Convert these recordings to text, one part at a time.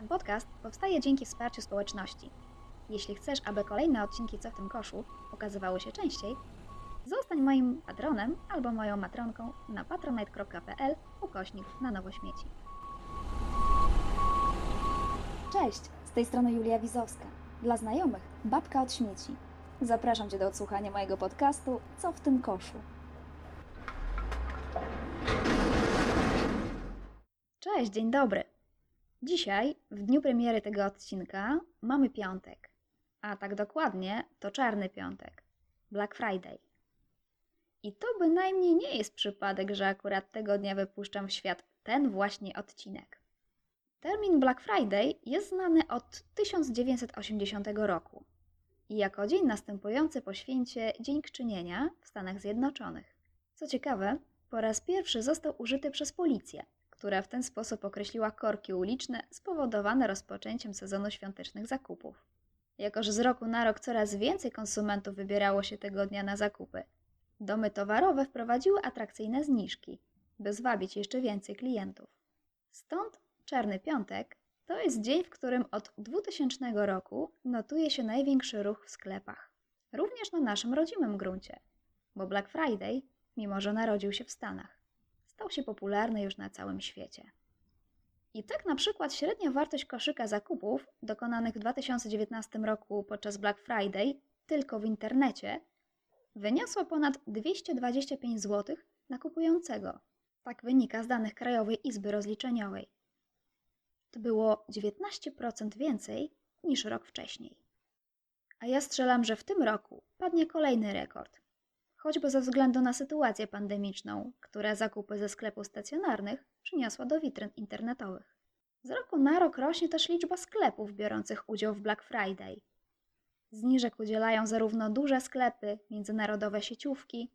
Ten podcast powstaje dzięki wsparciu społeczności. Jeśli chcesz, aby kolejne odcinki Co w tym koszu ukazywały się częściej, zostań moim patronem albo moją matronką na patronite.pl ukośnik na nowo śmieci. Cześć, z tej strony Julia Wizowska. Dla znajomych babka od śmieci. Zapraszam Cię do odsłuchania mojego podcastu Co w tym koszu. Cześć, dzień dobry. Dzisiaj, w dniu premiery tego odcinka, mamy piątek. A tak dokładnie, to czarny piątek. Black Friday. I to bynajmniej nie jest przypadek, że akurat tego dnia wypuszczam w świat ten właśnie odcinek. Termin Black Friday jest znany od 1980 roku i jako dzień następujący po święcie Dziękczynienia w Stanach Zjednoczonych. Co ciekawe, po raz pierwszy został użyty przez policję, która w ten sposób określiła korki uliczne spowodowane rozpoczęciem sezonu świątecznych zakupów. Jako, że z roku na rok coraz więcej konsumentów wybierało się tego dnia na zakupy, domy towarowe wprowadziły atrakcyjne zniżki, by zwabić jeszcze więcej klientów. Stąd Czarny Piątek to jest dzień, w którym od 2000 roku notuje się największy ruch w sklepach. Również na naszym rodzimym gruncie, bo Black Friday, mimo że narodził się w Stanach, stał się popularny już na całym świecie. I tak na przykład średnia wartość koszyka zakupów dokonanych w 2019 roku podczas Black Friday tylko w internecie wyniosła ponad 225 zł na kupującego. Tak wynika z danych Krajowej Izby Rozliczeniowej. To było 19% więcej niż rok wcześniej. A ja strzelam, że w tym roku padnie kolejny rekord. Choćby ze względu na sytuację pandemiczną, która zakupy ze sklepów stacjonarnych przyniosła do witryn internetowych. Z roku na rok rośnie też liczba sklepów biorących udział w Black Friday. Zniżek udzielają zarówno duże sklepy, międzynarodowe sieciówki,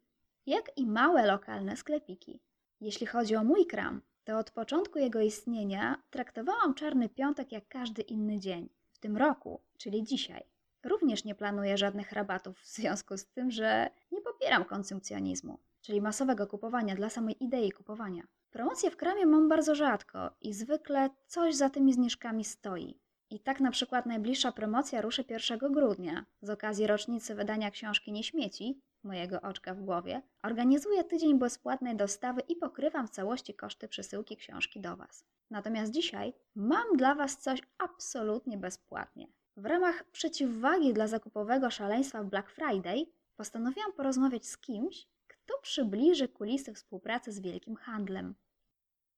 jak i małe lokalne sklepiki. Jeśli chodzi o mój kram, to od początku jego istnienia traktowałam Czarny Piątek jak każdy inny dzień. W tym roku, czyli dzisiaj, również nie planuję żadnych rabatów w związku z tym, że nie popieram konsumpcjonizmu, czyli masowego kupowania dla samej idei kupowania. Promocje w kramie mam bardzo rzadko i zwykle coś za tymi zniżkami stoi. I tak na przykład najbliższa promocja ruszy 1 grudnia z okazji rocznicy wydania książki Nie śmieci, mojego oczka w głowie, organizuję tydzień bezpłatnej dostawy i pokrywam w całości koszty przesyłki książki do Was. Natomiast dzisiaj mam dla Was coś absolutnie bezpłatnie. W ramach przeciwwagi dla zakupowego szaleństwa Black Friday postanowiłam porozmawiać z kimś, kto przybliży kulisy współpracy z wielkim handlem.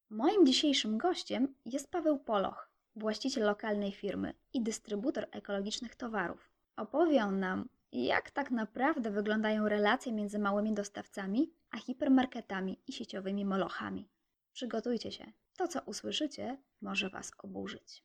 Moim dzisiejszym gościem jest Paweł Poloch, właściciel lokalnej firmy i dystrybutor ekologicznych towarów. Opowie on nam, jak tak naprawdę wyglądają relacje między małymi dostawcami a hipermarketami i sieciowymi molochami. Przygotujcie się, to co usłyszycie może Was oburzyć.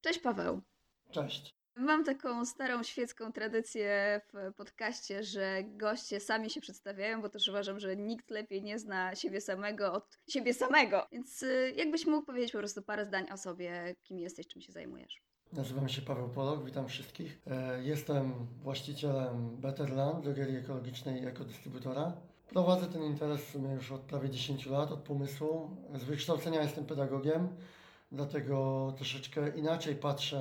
Cześć Paweł. Cześć. Mam taką starą świecką tradycję w podcaście, że goście sami się przedstawiają, bo też uważam, że nikt lepiej nie zna siebie samego od siebie samego. Więc y, jakbyś mógł powiedzieć po prostu parę zdań o sobie, kim jesteś, czym się zajmujesz. Nazywam się Paweł Polok, witam wszystkich. E, Jestem właścicielem Betterland, drogerii ekologicznej i ekodystrybutora. Prowadzę ten interes już od prawie 10 lat, od pomysłu. Z wykształcenia jestem pedagogiem, dlatego troszeczkę inaczej patrzę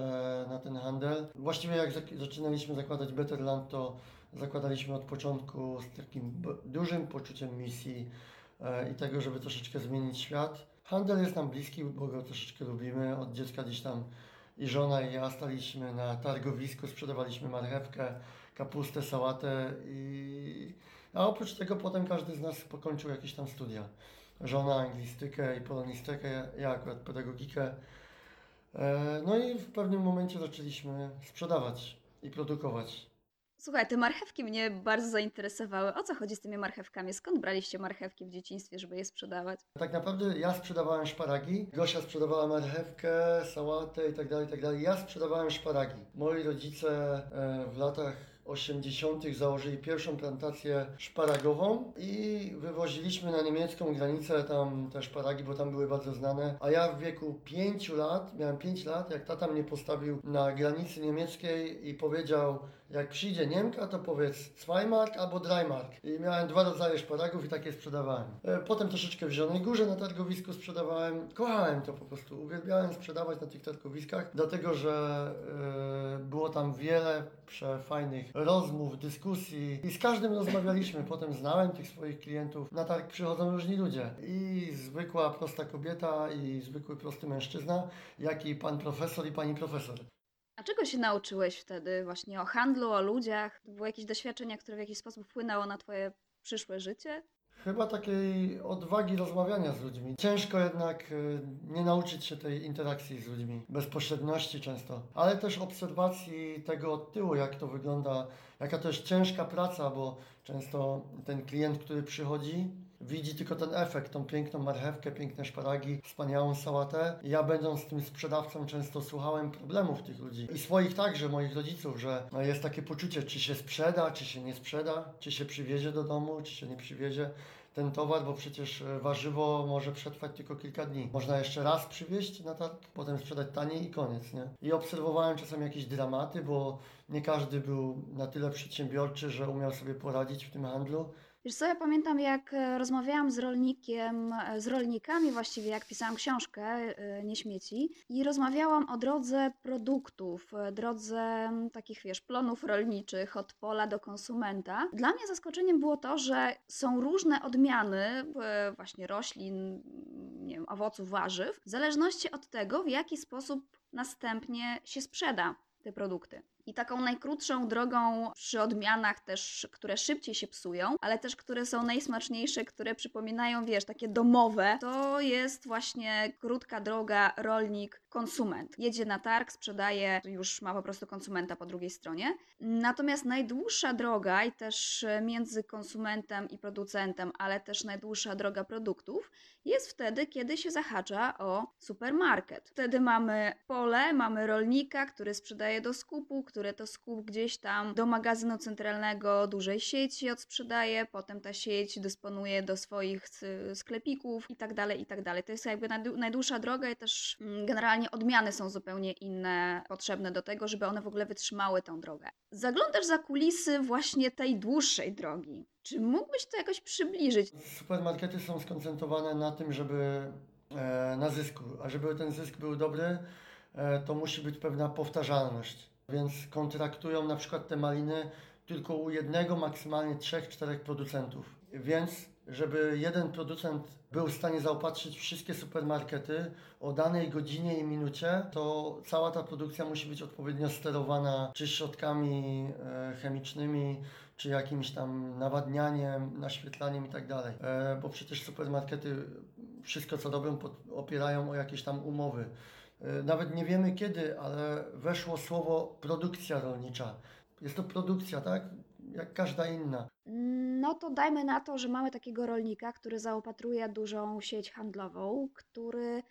na ten handel. Właściwie jak zaczynaliśmy zakładać Betterland, to zakładaliśmy od początku z takim dużym poczuciem misji e, i tego, żeby troszeczkę zmienić świat. Handel jest nam bliski, bo go troszeczkę lubimy. Od dziecka gdzieś tam i żona i ja staliśmy na targowisku, sprzedawaliśmy marchewkę, kapustę, sałatę i... A oprócz tego potem każdy z nas pokończył jakieś tam studia. Żona anglistykę i polonistykę, ja- akurat pedagogikę. E, No i w pewnym momencie zaczęliśmy sprzedawać i produkować. Słuchaj, te marchewki mnie bardzo zainteresowały. O co chodzi z tymi marchewkami? Skąd braliście marchewki w dzieciństwie, żeby je sprzedawać? Tak naprawdę ja sprzedawałem szparagi, Gosia sprzedawała marchewkę, sałatę i tak dalej, i tak dalej. Ja sprzedawałem szparagi. Moi rodzice e, w latach 80. założyli pierwszą plantację szparagową i wywoziliśmy na niemiecką granicę tam te szparagi, bo tam były bardzo znane. A ja w wieku 5 lat, miałem 5 lat, jak tata mnie postawił na granicy niemieckiej i powiedział, Jak przyjdzie Niemka, to powiedz Zweimark albo Dreimark. I miałem dwa rodzaje szparagów i takie sprzedawałem. E, Potem troszeczkę w Zielonej Górze na targowisku sprzedawałem. Kochałem to po prostu. Uwielbiałem sprzedawać na tych targowiskach, dlatego że e, było tam wiele przefajnych rozmów, dyskusji i z każdym rozmawialiśmy. Potem znałem tych swoich klientów. Na targ przychodzą różni ludzie. I zwykła, prosta kobieta, i zwykły, prosty mężczyzna, jak i pan profesor i pani profesor. A czego się nauczyłeś wtedy właśnie o handlu, o ludziach? To jakieś doświadczenia, które w jakiś sposób wpłynęło na twoje przyszłe życie? Chyba takiej odwagi rozmawiania z ludźmi. Ciężko jednak y, nie nauczyć się tej interakcji z ludźmi, bezpośredności często, ale też obserwacji tego od tyłu, jak to wygląda, jaka to jest ciężka praca, bo często ten klient, który przychodzi, widzi tylko ten efekt, tą piękną marchewkę, piękne szparagi, wspaniałą sałatę. Ja będąc tym sprzedawcą często słuchałem problemów tych ludzi i swoich także, moich rodziców, że no, jest takie poczucie, czy się sprzeda, czy się nie sprzeda, czy się przywiezie do domu, czy się nie przywiezie ten towar, bo przecież e, warzywo może przetrwać tylko kilka dni. Można jeszcze raz przywieźć na targ, potem sprzedać taniej i koniec, nie? I obserwowałem czasem jakieś dramaty, bo nie każdy był na tyle przedsiębiorczy, że umiał sobie poradzić w tym handlu. Wiesz co, ja pamiętam jak e, rozmawiałam z rolnikiem, e, z rolnikami właściwie, jak pisałam książkę e, Nie śmieci i rozmawiałam o drodze produktów, drodze takich, wiesz, plonów rolniczych od pola do konsumenta. Dla mnie zaskoczeniem było to, że są różne odmiany właśnie roślin, nie wiem, owoców, warzyw, w zależności od tego, w jaki sposób następnie się sprzeda te produkty. I taką najkrótszą drogą przy odmianach też, które szybciej się psują, ale też które są najsmaczniejsze, które przypominają, wiesz, takie domowe, to jest właśnie krótka droga rolnik, konsument. Jedzie na targ, sprzedaje, już ma po prostu konsumenta po drugiej stronie. Natomiast najdłuższa droga i też między konsumentem i producentem, ale też najdłuższa droga produktów jest wtedy, kiedy się zahacza o supermarket. Wtedy mamy pole, mamy rolnika, który sprzedaje do skupu, który to skup gdzieś tam do magazynu centralnego dużej sieci odsprzedaje, potem ta sieć dysponuje do swoich y, sklepików i tak dalej, i tak dalej. To jest jakby najdłu- najdłuższa droga i też mm, generalnie odmiany są zupełnie inne, potrzebne do tego, żeby one w ogóle wytrzymały tą drogę. Zaglądasz za kulisy właśnie tej dłuższej drogi. Czy mógłbyś to jakoś przybliżyć? Supermarkety są skoncentrowane na tym, żeby e, na zysku, a żeby ten zysk był dobry, e, to musi być pewna powtarzalność. Więc kontraktują na przykład te maliny tylko u jednego, maksymalnie trzech, czterech producentów. Więc żeby jeden producent był w stanie zaopatrzyć wszystkie supermarkety o danej godzinie i minucie, to cała ta produkcja musi być odpowiednio sterowana czy środkami e, chemicznymi, czy jakimś tam nawadnianiem, naświetlaniem i tak dalej. E, Bo przecież supermarkety wszystko co robią opierają o jakieś tam umowy. E, Nawet nie wiemy kiedy, ale weszło słowo produkcja rolnicza. Jest to produkcja, tak? Jak każda inna. No to dajmy na to, że mamy takiego rolnika, który zaopatruje dużą sieć handlową, który,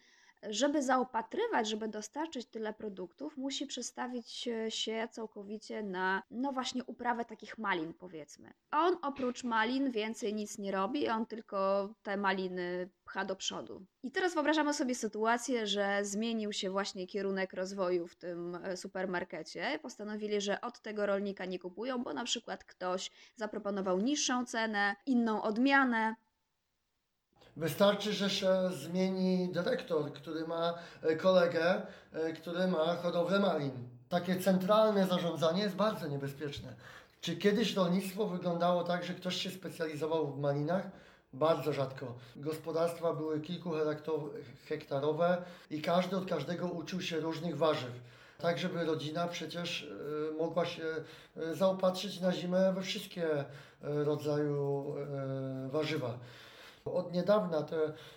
żeby zaopatrywać, żeby dostarczyć tyle produktów, musi przestawić się całkowicie na, no właśnie, uprawę takich malin, powiedzmy. On oprócz malin więcej nic nie robi, on tylko te maliny pcha do przodu. I teraz wyobrażamy sobie sytuację, że zmienił się właśnie kierunek rozwoju w tym e, supermarkecie. Postanowili, że od tego rolnika nie kupują, bo na przykład ktoś zaproponował niższą cenę, inną odmianę. Wystarczy, że się zmieni dyrektor, który ma e, kolegę, e, który ma hodowlę malin. Takie centralne zarządzanie jest bardzo niebezpieczne. Czy kiedyś rolnictwo wyglądało tak, że ktoś się specjalizował w malinach? Bardzo rzadko. Gospodarstwa były kilkuhektarowe i każdy od każdego uczył się różnych warzyw. Tak, żeby rodzina przecież e, mogła się zaopatrzyć na zimę we wszystkie rodzaju warzywa. Od niedawna to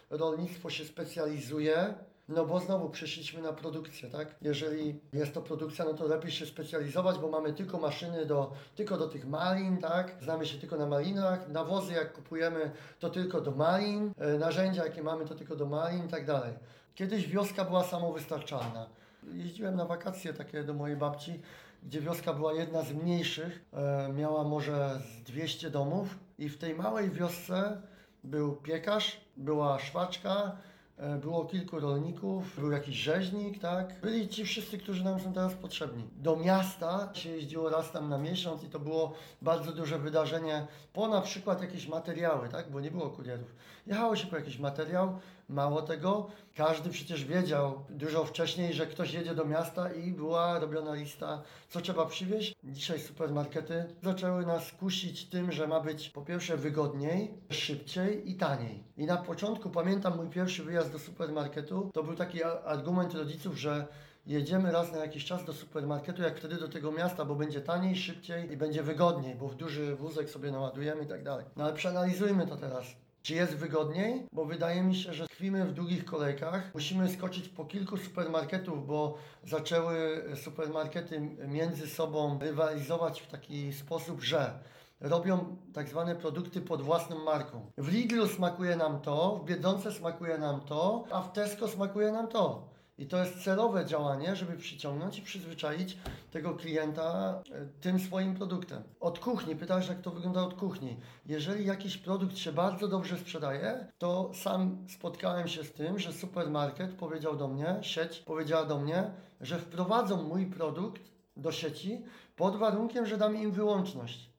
rolnictwo się specjalizuje, no bo znowu przeszliśmy na produkcję, tak? Jeżeli jest to produkcja, no to lepiej się specjalizować, bo mamy tylko maszyny do, tylko do tych malin, tak? Znamy się tylko na malinach, nawozy jak kupujemy, to tylko do malin, e, narzędzia jakie mamy, to tylko do malin i tak dalej. Kiedyś wioska była samowystarczalna. Jeździłem na wakacje takie do mojej babci, gdzie wioska była jedna z mniejszych, e, miała może z 200 domów i w tej małej wiosce był piekarz, była szwaczka, e, było kilku rolników, był jakiś rzeźnik, tak? Byli ci wszyscy, którzy nam są teraz potrzebni. Do miasta się jeździło raz tam na miesiąc i to było bardzo duże wydarzenie po na przykład jakieś materiały, tak? Bo nie było kurierów. Jechało się po jakiś materiał, mało tego, każdy przecież wiedział dużo wcześniej, że ktoś jedzie do miasta i była robiona lista, co trzeba przywieźć. Dzisiaj supermarkety zaczęły nas kusić tym, że ma być po pierwsze wygodniej, szybciej i taniej. I na początku pamiętam mój pierwszy wyjazd do supermarketu, to był taki argument rodziców, że jedziemy raz na jakiś czas do supermarketu, jak wtedy do tego miasta, bo będzie taniej, szybciej i będzie wygodniej, bo w duży wózek sobie naładujemy i tak dalej. No ale przeanalizujmy to teraz. Czy jest wygodniej? Bo wydaje mi się, że tkwimy w długich kolejkach. Musimy skoczyć po kilku supermarketów, bo zaczęły supermarkety między sobą rywalizować w taki sposób, że robią tak zwane produkty pod własną marką. W Lidlu smakuje nam to, w Biedronce smakuje nam to, a w Tesco smakuje nam to. I to jest celowe działanie, żeby przyciągnąć i przyzwyczaić tego klienta e, tym swoim produktem. Od kuchni, pytasz jak to wygląda od kuchni. Jeżeli jakiś produkt się bardzo dobrze sprzedaje, to sam spotkałem się z tym, że supermarket powiedział do mnie, sieć powiedziała do mnie, że wprowadzą mój produkt do sieci pod warunkiem, że dam im wyłączność.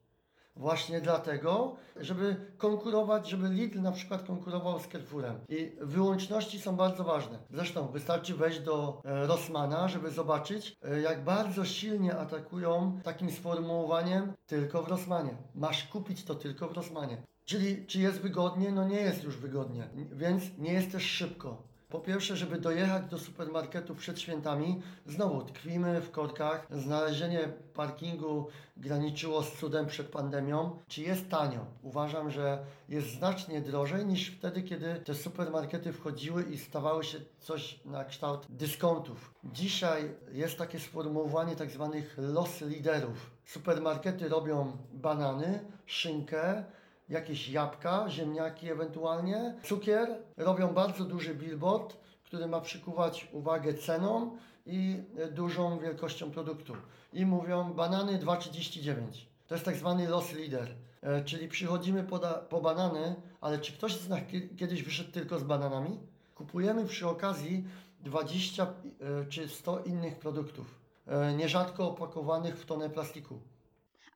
Właśnie dlatego, żeby konkurować, żeby Lidl na przykład konkurował z Carrefourem. I wyłączności są bardzo ważne. Zresztą wystarczy wejść do e, Rossmana, żeby zobaczyć, e, jak bardzo silnie atakują takim sformułowaniem tylko w Rossmanie. Masz kupić to tylko w Rossmanie. Czyli czy jest wygodnie? No nie jest już wygodnie, więc nie jest też szybko. Po pierwsze, żeby dojechać do supermarketu przed świętami, znowu tkwimy w korkach. Znalezienie parkingu graniczyło z cudem przed pandemią. Czy jest tanio? Uważam, że jest znacznie drożej niż wtedy, kiedy te supermarkety wchodziły i stawały się coś na kształt dyskontów. Dzisiaj jest takie sformułowanie tak zwanych los liderów. Supermarkety robią banany, szynkę, jakieś jabłka, ziemniaki ewentualnie, cukier. Robią bardzo duży billboard, który ma przykuwać uwagę ceną i dużą wielkością produktu. I mówią banany 2,39. To jest tak zwany loss leader. E, Czyli przychodzimy po, po banany, ale czy ktoś z nas kie- kiedyś wyszedł tylko z bananami? Kupujemy przy okazji 20 e, czy 100 innych produktów, e, nierzadko opakowanych w tonę plastiku.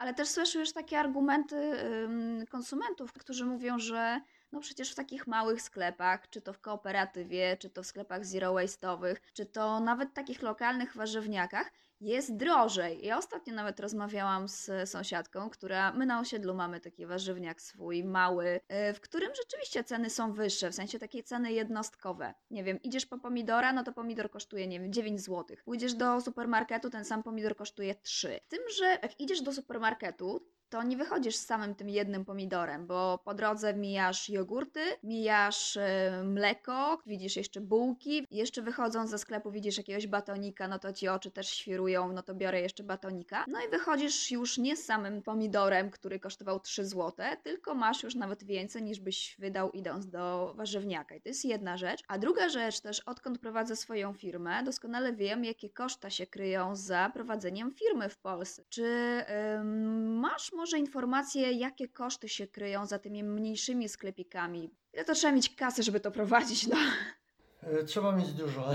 Ale też słyszę już takie argumenty konsumentów, którzy mówią, że no przecież w takich małych sklepach, czy to w kooperatywie, czy to w sklepach zero waste'owych, czy to nawet takich lokalnych warzywniakach, jest drożej. Ja ostatnio nawet rozmawiałam z sąsiadką, która, my na osiedlu mamy taki warzywniak swój, mały, y, w którym rzeczywiście ceny są wyższe, w sensie takiej ceny jednostkowe. Nie wiem, idziesz po pomidora, no to pomidor kosztuje, nie wiem, 9 zł. Pójdziesz do supermarketu, ten sam pomidor kosztuje 3. Z tym, że jak idziesz do supermarketu, to nie wychodzisz z samym tym jednym pomidorem, bo po drodze mijasz jogurty, mijasz e, mleko, widzisz jeszcze bułki, jeszcze wychodząc ze sklepu widzisz jakiegoś batonika, no to ci oczy też świrują, no to biorę jeszcze batonika. No i wychodzisz już nie z samym pomidorem, który kosztował 3 zł, tylko masz już nawet więcej niż byś wydał idąc do warzywniaka. I to jest jedna rzecz. A druga rzecz też, odkąd prowadzę swoją firmę, doskonale wiem, jakie koszta się kryją za prowadzeniem firmy w Polsce. Czy ym, masz może informacje, jakie koszty się kryją za tymi mniejszymi sklepikami? Ile to trzeba mieć kasy, żeby to prowadzić? No. E, Trzeba mieć dużo.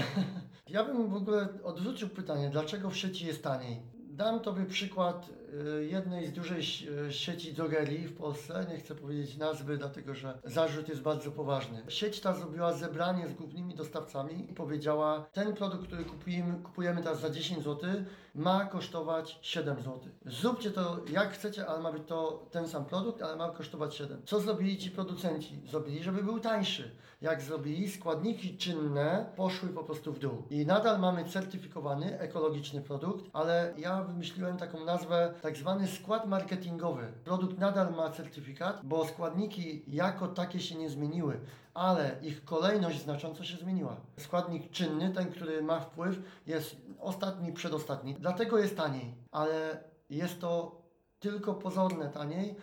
Ja bym w ogóle odwrócił pytanie, dlaczego w sieci jest taniej? Dam Tobie przykład jednej z dużej e, sieci drogerii w Polsce. Nie chcę powiedzieć nazwy, dlatego że zarzut jest bardzo poważny. Sieć ta zrobiła zebranie z głównymi dostawcami i powiedziała, ten produkt, który kupujemy, kupujemy teraz za 10 zł, ma kosztować 7 zł. Zróbcie to jak chcecie, ale ma być to ten sam produkt, ale ma kosztować 7. Co zrobili ci producenci? Zrobili, żeby był tańszy. Jak zrobili, składniki czynne poszły po prostu w dół. I nadal mamy certyfikowany, ekologiczny produkt, ale ja wymyśliłem taką nazwę, tak zwany skład marketingowy. Produkt nadal ma certyfikat, bo składniki jako takie się nie zmieniły, ale ich kolejność znacząco się zmieniła. Składnik czynny, ten, który ma wpływ, jest ostatni, przedostatni. Dlatego jest taniej, ale jest to tylko pozorne taniej.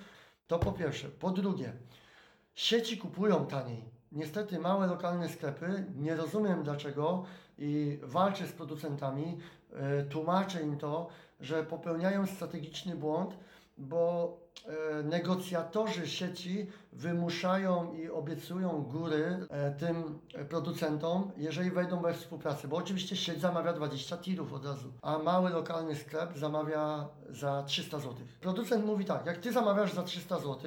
To po pierwsze. Po drugie, sieci kupują taniej. Niestety małe lokalne sklepy, nie rozumiem dlaczego i walczę z producentami, tłumaczę im to, że popełniają strategiczny błąd bo e, negocjatorzy sieci wymuszają i obiecują góry e, tym e, producentom, jeżeli wejdą we współpracę, bo oczywiście sieć zamawia 20 tirów od razu, a mały lokalny sklep zamawia za 300 zł. Producent mówi tak, jak ty zamawiasz za 300 zł,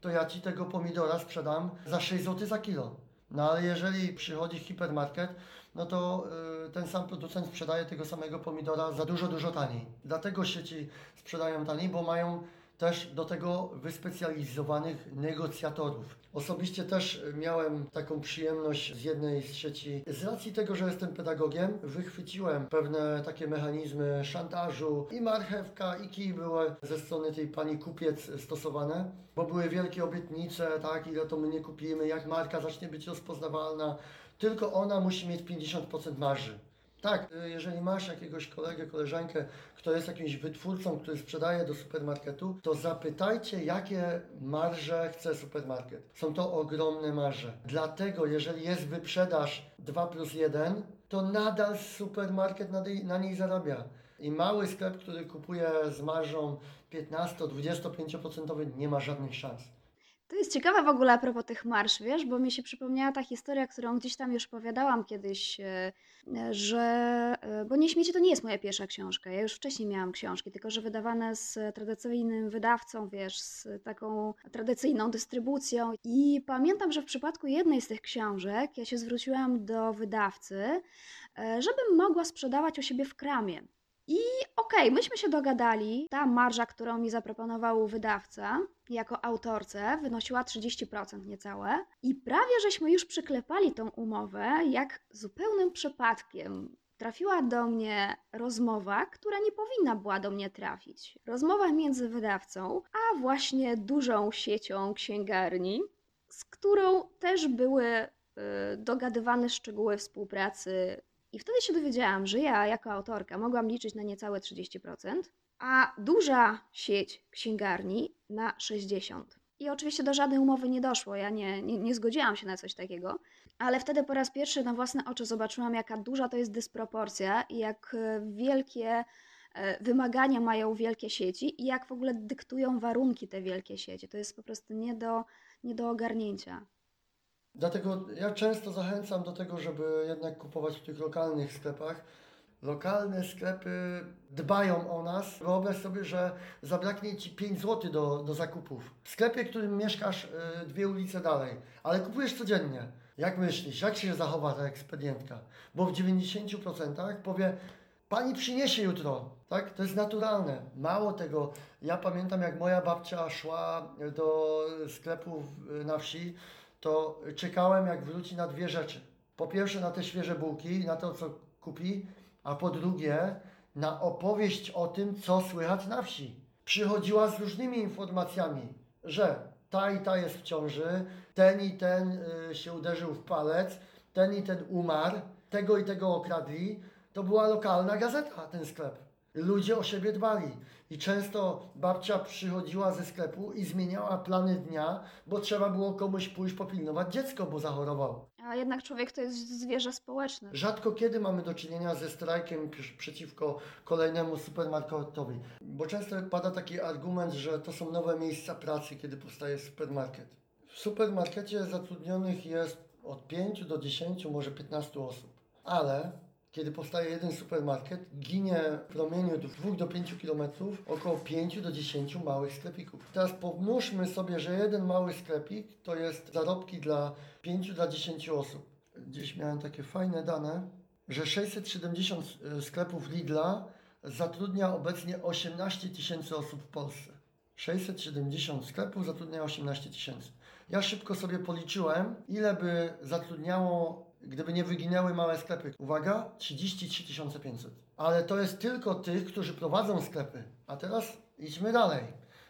to ja ci tego pomidora sprzedam za 6 zł za kilo. No ale jeżeli przychodzi hipermarket, no to y, ten sam producent sprzedaje tego samego pomidora za dużo, dużo taniej. Dlatego sieci sprzedają taniej, bo mają też do tego wyspecjalizowanych negocjatorów. Osobiście też miałem taką przyjemność z jednej z sieci. Z racji tego, że jestem pedagogiem, wychwyciłem pewne takie mechanizmy szantażu i marchewka, i kij były ze strony tej pani kupiec stosowane, bo były wielkie obietnice, tak, ile to my nie kupimy, jak marka zacznie być rozpoznawalna, tylko ona musi mieć 50% marży. Tak, y, jeżeli masz jakiegoś kolegę, koleżankę, kto jest jakimś wytwórcą, który sprzedaje do supermarketu, to zapytajcie, jakie marże chce supermarket. Są to ogromne marże. Dlatego, jeżeli jest wyprzedaż 2 plus 1, to nadal supermarket na, niej zarabia. I mały sklep, który kupuje z marżą 15-25% nie ma żadnych szans. To jest ciekawe w ogóle a propos tych marsz, wiesz, bo mi się przypomniała ta historia, którą gdzieś tam już opowiadałam kiedyś, e, e, że, e, bo Nie śmiecie to nie jest moja pierwsza książka, ja już wcześniej miałam książki, tylko że wydawane z tradycyjnym wydawcą, wiesz, z taką tradycyjną dystrybucją i pamiętam, że w przypadku jednej z tych książek ja się zwróciłam do wydawcy, żebym mogła sprzedawać u siebie w kramie. I okej, myśmy się dogadali. Ta marża, którą mi zaproponował wydawca jako autorce, wynosiła 30% niecałe. I prawie żeśmy już przyklepali tą umowę, jak zupełnym przypadkiem trafiła do mnie rozmowa, która nie powinna była do mnie trafić. Rozmowa między wydawcą, a właśnie dużą siecią księgarni, z którą też były y, dogadywane szczegóły współpracy i wtedy się dowiedziałam, że ja jako autorka mogłam liczyć na niecałe 30%, a duża sieć księgarni na 60%. I oczywiście do żadnej umowy nie doszło, ja nie, nie, nie zgodziłam się na coś takiego, ale wtedy po raz pierwszy na własne oczy zobaczyłam, jaka duża to jest dysproporcja i jak e, wielkie e, wymagania mają wielkie sieci i jak w ogóle dyktują warunki te wielkie sieci. To jest po prostu nie do, nie do ogarnięcia. Dlatego ja często zachęcam do tego, żeby jednak kupować w tych lokalnych sklepach. Lokalne sklepy dbają o nas. Wyobraź sobie, że zabraknie Ci 5 zł do, do zakupów. W sklepie, w którym mieszkasz y, dwie ulice dalej, ale kupujesz codziennie. Jak myślisz, jak się zachowa ta ekspedientka? Bo w 90% powie, Pani przyniesie jutro, tak? To jest naturalne. Mało tego, ja pamiętam jak moja babcia szła do sklepu na wsi, to czekałem jak wróci na dwie rzeczy. Po pierwsze na te świeże bułki, na to co kupi, a po drugie na opowieść o tym, co słychać na wsi. Przychodziła z różnymi informacjami, że ta i ta jest w ciąży, ten i ten y, się uderzył w palec, ten i ten umarł, tego i tego okradli. To była lokalna gazeta, ten sklep. Ludzie o siebie dbali. I często babcia przychodziła ze sklepu i zmieniała plany dnia, bo trzeba było komuś pójść popilnować dziecko, bo zachorował. A jednak człowiek to jest zwierzę społeczne. Rzadko kiedy mamy do czynienia ze strajkiem przeciwko kolejnemu supermarketowi, bo często pada taki argument, że to są nowe miejsca pracy, kiedy powstaje supermarket. W supermarkecie zatrudnionych jest od 5 do 10, może 15 osób, ale kiedy powstaje jeden supermarket, ginie w promieniu 2 do 5 km około 5 do 10 małych sklepików. Teraz pomnóżmy sobie, że jeden mały sklepik to jest zarobki dla 5 dla 10 osób. Gdzieś miałem takie fajne dane, że 670 sklepów Lidla zatrudnia obecnie 18 tysięcy osób w Polsce. 670 sklepów zatrudnia 18 tysięcy. Ja szybko sobie policzyłem, ile by zatrudniało, gdyby nie wyginęły małe sklepy. Uwaga, 33 500. Ale to jest tylko tych, którzy prowadzą sklepy. A teraz idźmy dalej,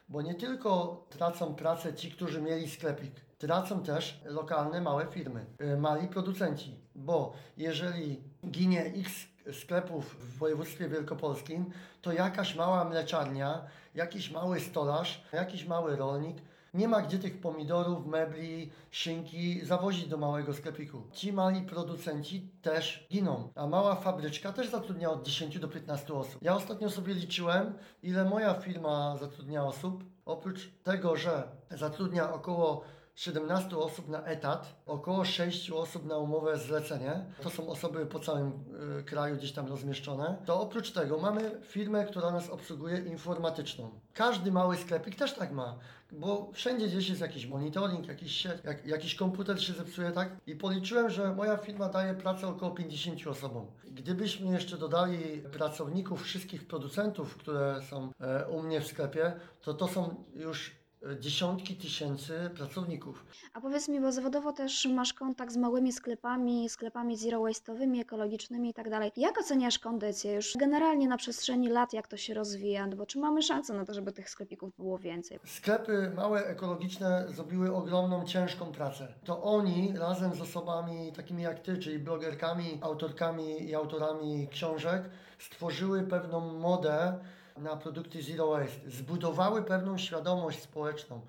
bo nie tylko tracą pracę ci, którzy mieli sklepik, tracą też lokalne małe firmy, y, mali producenci, bo jeżeli ginie x sklepów w województwie wielkopolskim, to jakaś mała mleczarnia, jakiś mały stolarz, jakiś mały rolnik Nie ma gdzie tych pomidorów, mebli, szynki zawozić do małego sklepiku. Ci mali producenci też giną, a mała fabryczka też zatrudnia od 10 do 15 osób. Ja ostatnio sobie liczyłem, ile moja firma zatrudnia osób. Oprócz tego, że zatrudnia około 17 osób na etat, około 6 osób na umowę zlecenie. To są osoby po całym y, kraju gdzieś tam rozmieszczone. To oprócz tego mamy firmę, która nas obsługuje informatyczną. Każdy mały sklepik też tak ma, bo wszędzie gdzieś jest jakiś monitoring, jakiś, sieć, jak, jakiś komputer się zepsuje, tak? I policzyłem, że moja firma daje pracę około 50 osobom. Gdybyśmy jeszcze dodali pracowników wszystkich producentów, które są e, u mnie w sklepie, to to są już dziesiątki tysięcy pracowników. A powiedz mi, bo zawodowo też masz kontakt z małymi sklepami, sklepami zero waste'owymi, ekologicznymi i tak dalej. Jak oceniasz kondycję już generalnie na przestrzeni lat, jak to się rozwija? No Bo czy mamy szansę na to, żeby tych sklepików było więcej? Sklepy małe, ekologiczne zrobiły ogromną, ciężką pracę. To oni razem z osobami takimi jak ty, czyli blogerkami, autorkami i autorami książek, stworzyły pewną modę na produkty zero waste. Zbudowały pewną świadomość społeczną.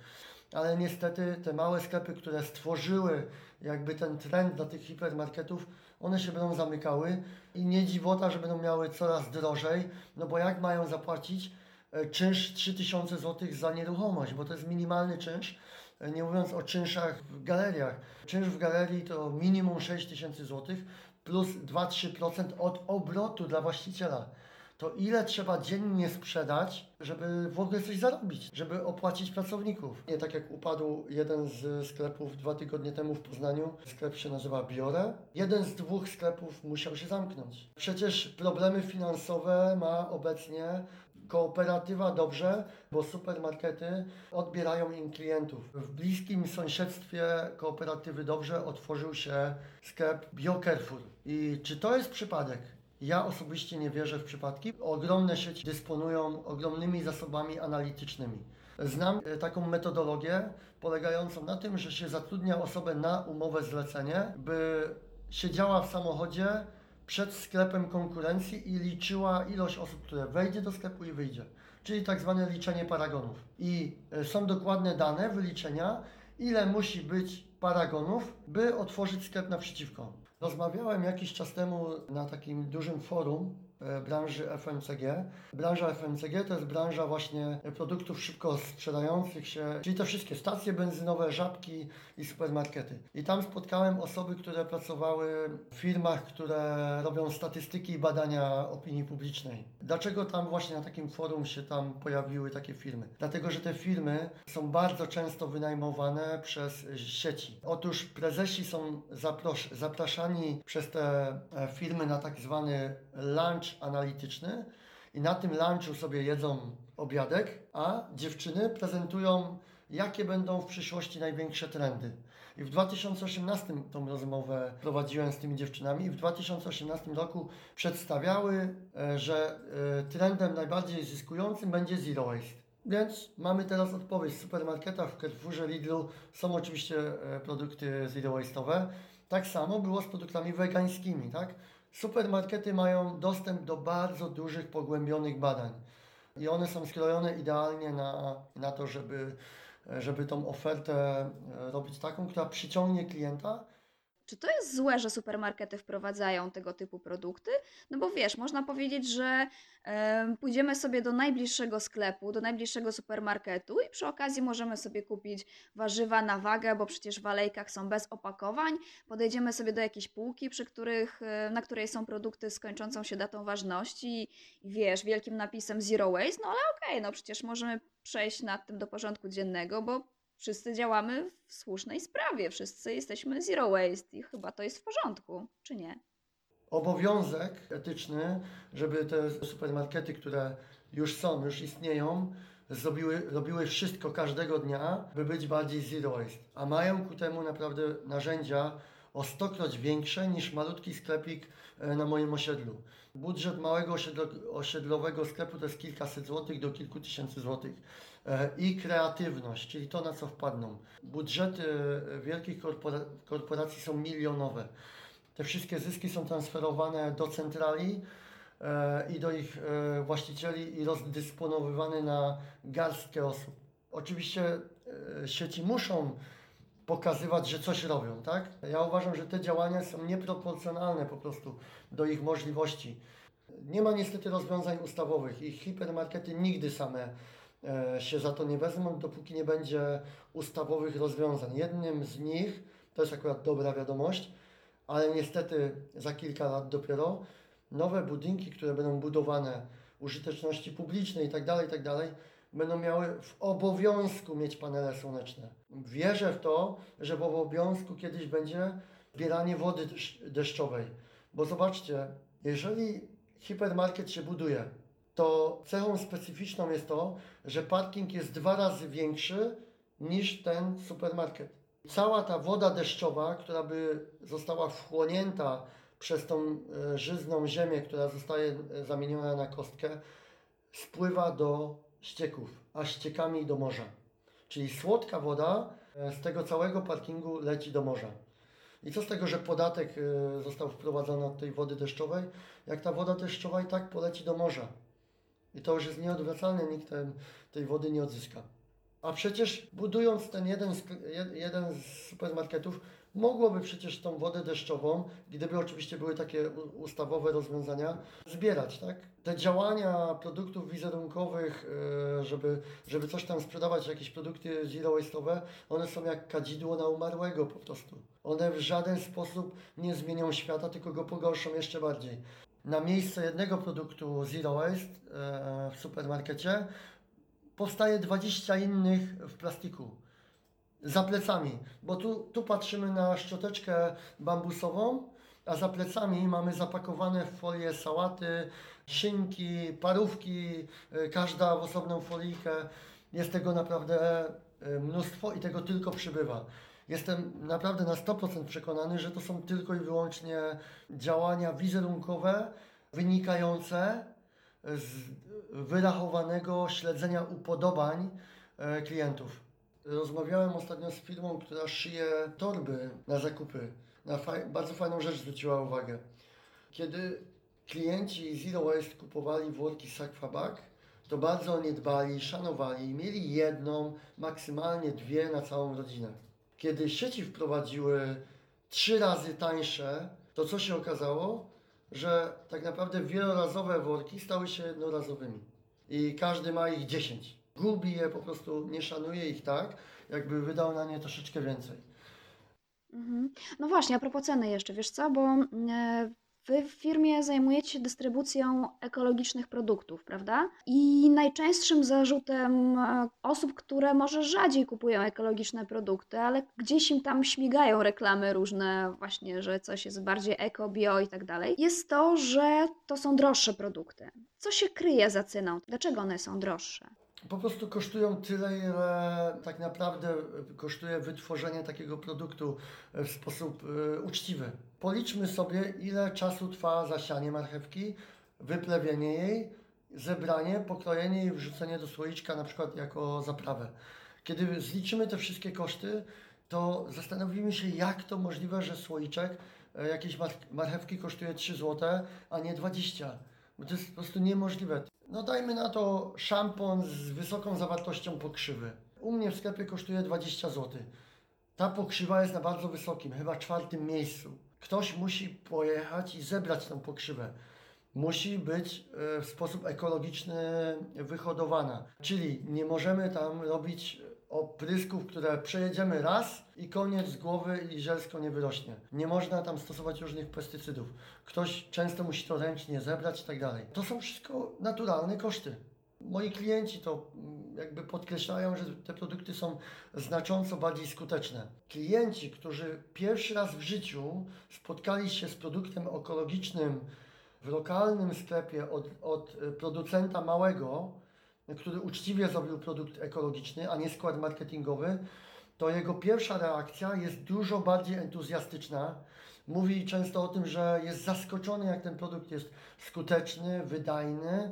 Ale niestety te małe sklepy, które stworzyły jakby ten trend dla tych hipermarketów, one się będą zamykały i nie dziwota, że będą miały coraz drożej, no bo jak mają zapłacić e, czynsz 3000 zł za nieruchomość, bo to jest minimalny czynsz, e, nie mówiąc o czynszach w galeriach. Czynsz w galerii to minimum 6000 zł plus 2-3% od obrotu dla właściciela. To ile trzeba dziennie sprzedać, żeby w ogóle coś zarobić, żeby opłacić pracowników? Nie tak jak upadł jeden z sklepów dwa tygodnie temu w Poznaniu, sklep się nazywa Biore. Jeden z dwóch sklepów musiał się zamknąć. Przecież problemy finansowe ma obecnie Kooperatywa dobrze, bo supermarkety odbierają im klientów. W bliskim sąsiedztwie kooperatywy dobrze otworzył się sklep BioCarrefour. I czy to jest przypadek? Ja osobiście nie wierzę w przypadki. Ogromne sieci dysponują ogromnymi zasobami analitycznymi. Znam e, taką metodologię polegającą na tym, że się zatrudnia osobę na umowę zlecenie, by siedziała w samochodzie przed sklepem konkurencji i liczyła ilość osób, które wejdzie do sklepu i wyjdzie. Czyli tak zwane liczenie paragonów. I e, są dokładne dane wyliczenia, ile musi być paragonów, by otworzyć sklep naprzeciwko. Rozmawiałem jakiś czas temu na takim dużym forum branży FMCG. Branża FMCG to jest branża właśnie produktów szybko sprzedających się, czyli te wszystkie stacje benzynowe, żabki i supermarkety. I tam spotkałem osoby, które pracowały w firmach, które robią statystyki i badania opinii publicznej. Dlaczego tam właśnie na takim forum się tam pojawiły takie firmy? Dlatego, że te firmy są bardzo często wynajmowane przez sieci. Otóż prezesi są zapros- zapraszani przez te e, firmy na tak zwany lunch analityczny i na tym lunchu sobie jedzą obiadek, a dziewczyny prezentują, jakie będą w przyszłości największe trendy. I w 2018 tą rozmowę prowadziłem z tymi dziewczynami i w 2018 roku przedstawiały, e, że e, trendem najbardziej zyskującym będzie zero waste. Więc mamy teraz odpowiedź w supermarketach, w Carrefourze, Lidlu są oczywiście e, produkty zero waste'owe. Tak samo było z produktami wegańskimi, tak? Supermarkety mają dostęp do bardzo dużych, pogłębionych badań i one są skrojone idealnie na, na to, żeby, żeby tą ofertę e, robić taką, która przyciągnie klienta. Czy to jest złe, że supermarkety wprowadzają tego typu produkty? No bo wiesz, można powiedzieć, że em, pójdziemy sobie do najbliższego sklepu, do najbliższego supermarketu i przy okazji możemy sobie kupić warzywa na wagę, bo przecież w alejkach są bez opakowań. Podejdziemy sobie do jakiejś półki, przy których, e, na której są produkty z kończącą się datą ważności i, wiesz, wielkim napisem zero waste, no ale okej, no przecież możemy przejść nad tym do porządku dziennego, bo wszyscy działamy w słusznej sprawie, wszyscy jesteśmy zero waste i chyba to jest w porządku, czy nie? Obowiązek etyczny, żeby te supermarkety, które już są, już istnieją, zrobiły, robiły wszystko każdego dnia, by być bardziej zero waste. A mają ku temu naprawdę narzędzia o stokroć większe niż malutki sklepik e, na moim osiedlu. Budżet małego osiedlo, osiedlowego sklepu to jest kilkaset złotych do kilku tysięcy złotych. I kreatywność, czyli to na co wpadną. Budżety wielkich korpora korporacji są milionowe. Te wszystkie zyski są transferowane do centrali e, i do ich e, właścicieli i rozdysponowywane na garstkę osób. Oczywiście e, sieci muszą pokazywać, że coś robią, tak? Ja uważam, że te działania są nieproporcjonalne po prostu do ich możliwości. Nie ma niestety rozwiązań ustawowych i hipermarkety nigdy same się za to nie wezmą, dopóki nie będzie ustawowych rozwiązań. Jednym z nich, to jest akurat dobra wiadomość, ale niestety za kilka lat dopiero nowe budynki, które będą budowane użyteczności publicznej i tak dalej, tak dalej, będą miały w obowiązku mieć panele słoneczne. Wierzę w to, że w obowiązku kiedyś będzie zbieranie wody desz- deszczowej. Bo zobaczcie, jeżeli hipermarket się buduje, to cechą specyficzną jest to, że parking jest dwa razy większy niż ten supermarket. Cała ta woda deszczowa, która by została wchłonięta przez tą e, żyzną ziemię, która zostaje e, zamieniona na kostkę, spływa do ścieków, a ściekami do morza. Czyli słodka woda e, z tego całego parkingu leci do morza. I co z tego, że podatek został wprowadzony od tej wody deszczowej, jak ta woda deszczowa i tak poleci do morza. I to już jest nieodwracalne, nikt ten, tej wody nie odzyska. A przecież budując ten jeden z, jed- jeden z supermarketów, mogłoby przecież tą wodę deszczową, gdyby oczywiście były takie ustawowe rozwiązania, zbierać, tak? Te działania produktów wizerunkowych, e, żeby, żeby coś tam sprzedawać, jakieś produkty zero waste'owe, one są jak kadzidło na umarłego po prostu. One w żaden sposób nie zmienią świata, tylko go pogorszą jeszcze bardziej. Na miejsce jednego produktu zero waste e, w supermarkecie powstaje 20 innych w plastiku. Za plecami, bo tu, tu patrzymy na szczoteczkę bambusową, a za plecami mamy zapakowane w folię sałaty, szynki, parówki, y, każda w osobną folijkę. Jest tego naprawdę y, mnóstwo i tego tylko przybywa. Jestem naprawdę na 100% przekonany, że to są tylko i wyłącznie działania wizerunkowe wynikające z wyrachowanego śledzenia upodobań e, klientów. Rozmawiałem ostatnio z firmą, która szyje torby na zakupy. Na faj- bardzo fajną rzecz zwróciła uwagę. Kiedy klienci Zero Waste kupowali worki Sakfabak, to bardzo o nie dbali, szanowali i mieli jedną, maksymalnie dwie na całą rodzinę. Kiedy sieci wprowadziły trzy razy tańsze, to co się okazało? Że tak naprawdę wielorazowe worki stały się jednorazowymi. I każdy ma ich 10. Gubi je po prostu, nie szanuje ich tak, jakby wydał na nie troszeczkę więcej. Mhm. No właśnie, a propos ceny jeszcze, wiesz co, bo e, wy w firmie zajmujecie się dystrybucją ekologicznych produktów, prawda? I najczęstszym zarzutem e, osób, które może rzadziej kupują ekologiczne produkty, ale gdzieś im tam śmigają reklamy różne, właśnie, że coś jest bardziej eko, bio i tak dalej, jest to, że to są droższe produkty. Co się kryje za ceną? Dlaczego one są droższe? Po prostu kosztują tyle, ile tak naprawdę kosztuje wytworzenie takiego produktu w sposób e, uczciwy. Policzmy sobie, ile czasu trwa zasianie marchewki, wyplewienie jej, zebranie, pokrojenie i wrzucenie do słoiczka na przykład jako zaprawę. Kiedy zliczymy te wszystkie koszty, to zastanowimy się, jak to możliwe, że słoiczek e, jakiejś mar- marchewki kosztuje 3 zł, a nie 20. Bo to jest po prostu niemożliwe. No dajmy na to szampon z wysoką zawartością pokrzywy. U mnie w sklepie kosztuje 20 zł. Ta pokrzywa jest na bardzo wysokim, chyba czwartym miejscu. Ktoś musi pojechać i zebrać tą pokrzywę. Musi być e, w sposób ekologiczny wyhodowana. Czyli nie możemy tam robić oprysków, które przejedziemy raz i koniec z głowy i zielsko nie wyrośnie. Nie można tam stosować różnych pestycydów. Ktoś często musi to ręcznie zebrać i tak dalej. To są wszystko naturalne koszty. Moi klienci to mm, jakby podkreślają, że te produkty są znacząco bardziej skuteczne. Klienci, którzy pierwszy raz w życiu spotkali się z produktem ekologicznym w lokalnym sklepie od, od e, producenta małego, który uczciwie zrobił produkt ekologiczny, a nie skład marketingowy, to jego pierwsza reakcja jest dużo bardziej entuzjastyczna. Mówi często o tym, że jest zaskoczony, jak ten produkt jest skuteczny, wydajny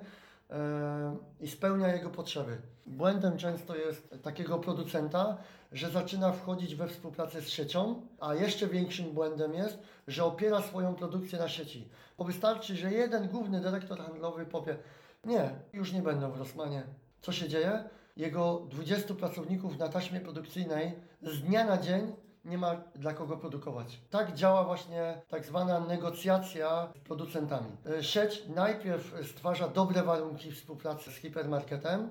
i spełnia jego potrzeby. Błędem często jest takiego producenta, że zaczyna wchodzić we współpracę z siecią, a jeszcze większym błędem jest, że opiera swoją produkcję na sieci. Bo wystarczy, że jeden główny dyrektor handlowy powie, nie, już nie będą w Rossmanie. Co się dzieje? jego 20 pracowników na taśmie produkcyjnej z dnia na dzień nie ma dla kogo produkować. Tak działa właśnie tak zwana negocjacja z producentami. E, Sieć najpierw stwarza dobre warunki współpracy z hipermarketem,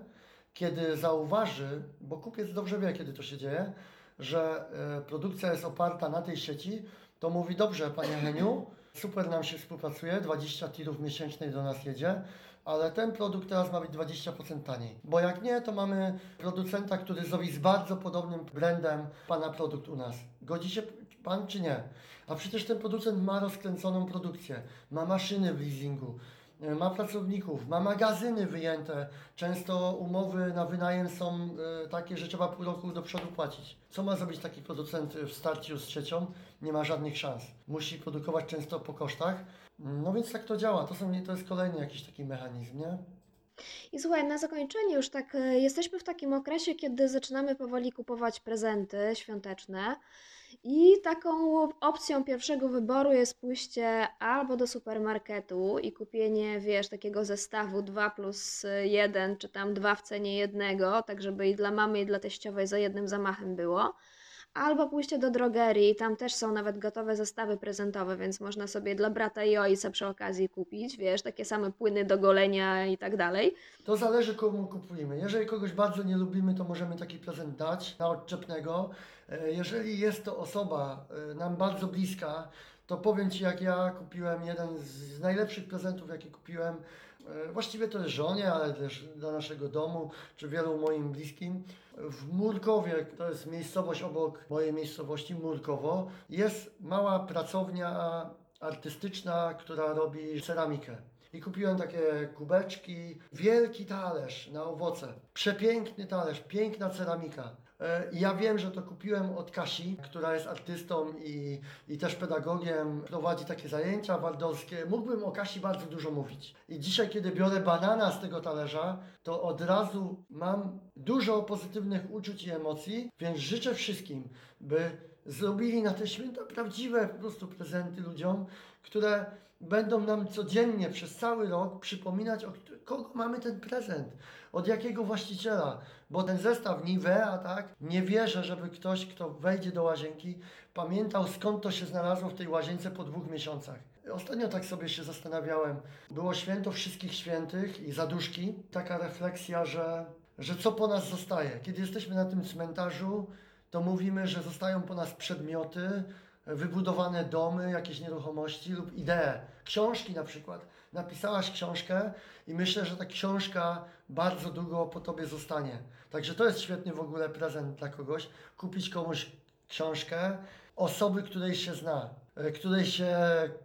kiedy zauważy, bo kupiec dobrze wie, kiedy to się dzieje, że e, produkcja jest oparta na tej sieci, to mówi, dobrze, panie Heniu, super nam się współpracuje, 20 tirów miesięcznej do nas jedzie, ale ten produkt teraz ma być 20% taniej. Bo jak nie, to mamy producenta, który zrobi z bardzo podobnym brandem Pana produkt u nas. Godzi się Pan czy nie? A przecież ten producent ma rozkręconą produkcję, ma maszyny w leasingu, e, ma pracowników, ma magazyny wyjęte. Często umowy na wynajem są e, takie, że trzeba pół roku do przodu płacić. Co ma zrobić taki producent w starciu z siecią? Nie ma żadnych szans. Musi produkować często po kosztach. No więc tak to działa. To, są, to jest kolejny jakiś taki mechanizm, nie? I słuchaj, na zakończenie już tak, e, jesteśmy w takim okresie, kiedy zaczynamy powoli kupować prezenty świąteczne. I taką opcją pierwszego wyboru jest pójście albo do supermarketu i kupienie, wiesz, takiego zestawu 2 plus 1, czy tam 2 w cenie jednego, tak żeby i dla mamy, i dla teściowej za jednym zamachem było. Albo pójście do drogerii, tam też są nawet gotowe zestawy prezentowe, więc można sobie dla brata i ojca przy okazji kupić, wiesz, takie same płyny do golenia i tak dalej. To zależy komu kupujemy. Jeżeli kogoś bardzo nie lubimy, to możemy taki prezent dać na odczepnego. E, Jeżeli jest to osoba e, nam bardzo bliska, to powiem Ci, jak ja kupiłem jeden z najlepszych prezentów, jaki kupiłem. E, Właściwie to żonie, ale też dla naszego domu, czy wielu moim bliskim. W Murkowie, to jest miejscowość obok mojej miejscowości, Murkowo, jest mała pracownia artystyczna, która robi ceramikę. I kupiłem takie kubeczki, wielki talerz na owoce. Przepiękny talerz, piękna ceramika. E, i Ja wiem, że to kupiłem od Kasi, która jest artystą i, i też pedagogiem, prowadzi takie zajęcia waldorskie. Mógłbym o Kasi bardzo dużo mówić. I dzisiaj, kiedy biorę banana z tego talerza, to od razu mam dużo pozytywnych uczuć i emocji, więc życzę wszystkim, by zrobili na te święta prawdziwe po prostu prezenty ludziom, które będą nam codziennie przez cały rok przypominać, od kogo mamy ten prezent, od jakiego właściciela. Bo ten zestaw Nivea, tak, nie wierzę, żeby ktoś, kto wejdzie do łazienki, pamiętał skąd to się znalazło w tej łazience po dwóch miesiącach. Ostatnio tak sobie się zastanawiałem. Było święto wszystkich świętych i zaduszki. Taka refleksja, że, że co po nas zostaje. Kiedy jesteśmy na tym cmentarzu, to mówimy, że zostają po nas przedmioty, wybudowane domy, jakieś nieruchomości lub idee. Książki na przykład. Napisałaś książkę i myślę, że ta książka bardzo długo po tobie zostanie. Także to jest świetny w ogóle prezent dla kogoś. Kupić komuś książkę osoby, której się zna, e, której się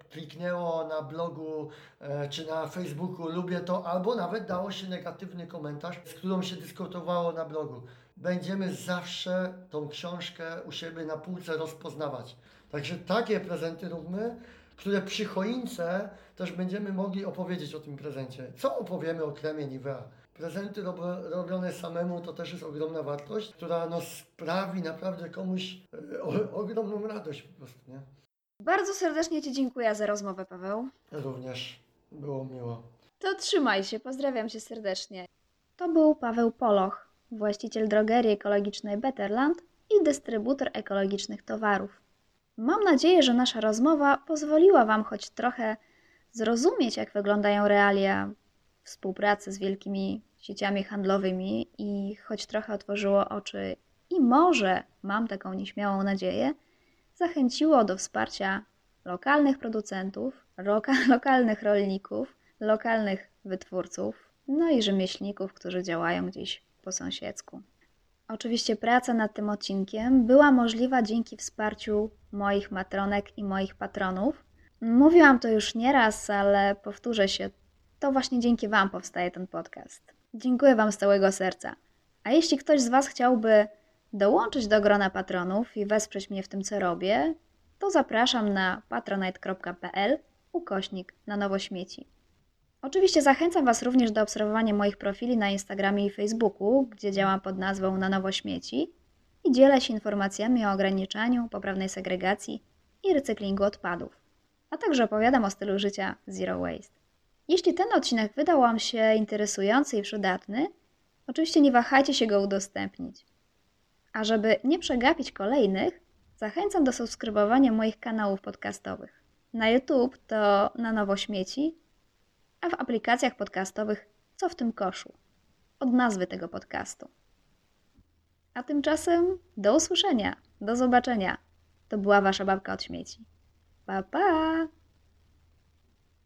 kliknęło na blogu e, czy na Facebooku, lubię to, albo nawet dało się negatywny komentarz, z którą się dyskutowało na blogu. Będziemy zawsze tą książkę u siebie na półce rozpoznawać. Także takie prezenty róbmy, które przy choince też będziemy mogli opowiedzieć o tym prezencie. Co opowiemy o kremie Nivea? Prezenty rob- robione samemu to też jest ogromna wartość, która no, sprawi naprawdę komuś e, ogromną radość po prostu, nie? Bardzo serdecznie Ci dziękuję za rozmowę, Paweł. Również było miło. To trzymaj się, pozdrawiam Cię serdecznie. To był Paweł Poloch, właściciel drogerii ekologicznej Betterland i dystrybutor ekologicznych towarów. Mam nadzieję, że nasza rozmowa pozwoliła Wam choć trochę zrozumieć, jak wyglądają realia współpracy z wielkimi sieciami handlowymi i choć trochę otworzyło oczy i może, mam taką nieśmiałą nadzieję, zachęciło do wsparcia lokalnych producentów, loka lokalnych rolników, lokalnych wytwórców, no i rzemieślników, którzy działają gdzieś po sąsiedzku. Oczywiście praca nad tym odcinkiem była możliwa dzięki wsparciu moich matronek i moich patronów. Mówiłam to już nieraz, ale powtórzę się, to właśnie dzięki Wam powstaje ten podcast. Dziękuję Wam z całego serca. A jeśli ktoś z Was chciałby dołączyć do grona patronów i wesprzeć mnie w tym, co robię, to zapraszam na patronite.pl ukośnik na nowo śmieci. Oczywiście zachęcam Was również do obserwowania moich profili na Instagramie i Facebooku, gdzie działam pod nazwą Na Nowo Śmieci i dzielę się informacjami o ograniczaniu, poprawnej segregacji i recyklingu odpadów, a także opowiadam o stylu życia Zero Waste. Jeśli ten odcinek wydał Wam się interesujący i przydatny, Oczywiście nie wahajcie się go udostępnić. A żeby nie przegapić kolejnych, zachęcam do subskrybowania moich kanałów podcastowych. Na YouTube to na nowo śmieci, a w aplikacjach podcastowych co w tym koszu? Od nazwy tego podcastu. A tymczasem do usłyszenia, do zobaczenia. To była Wasza babka od śmieci. Pa, pa!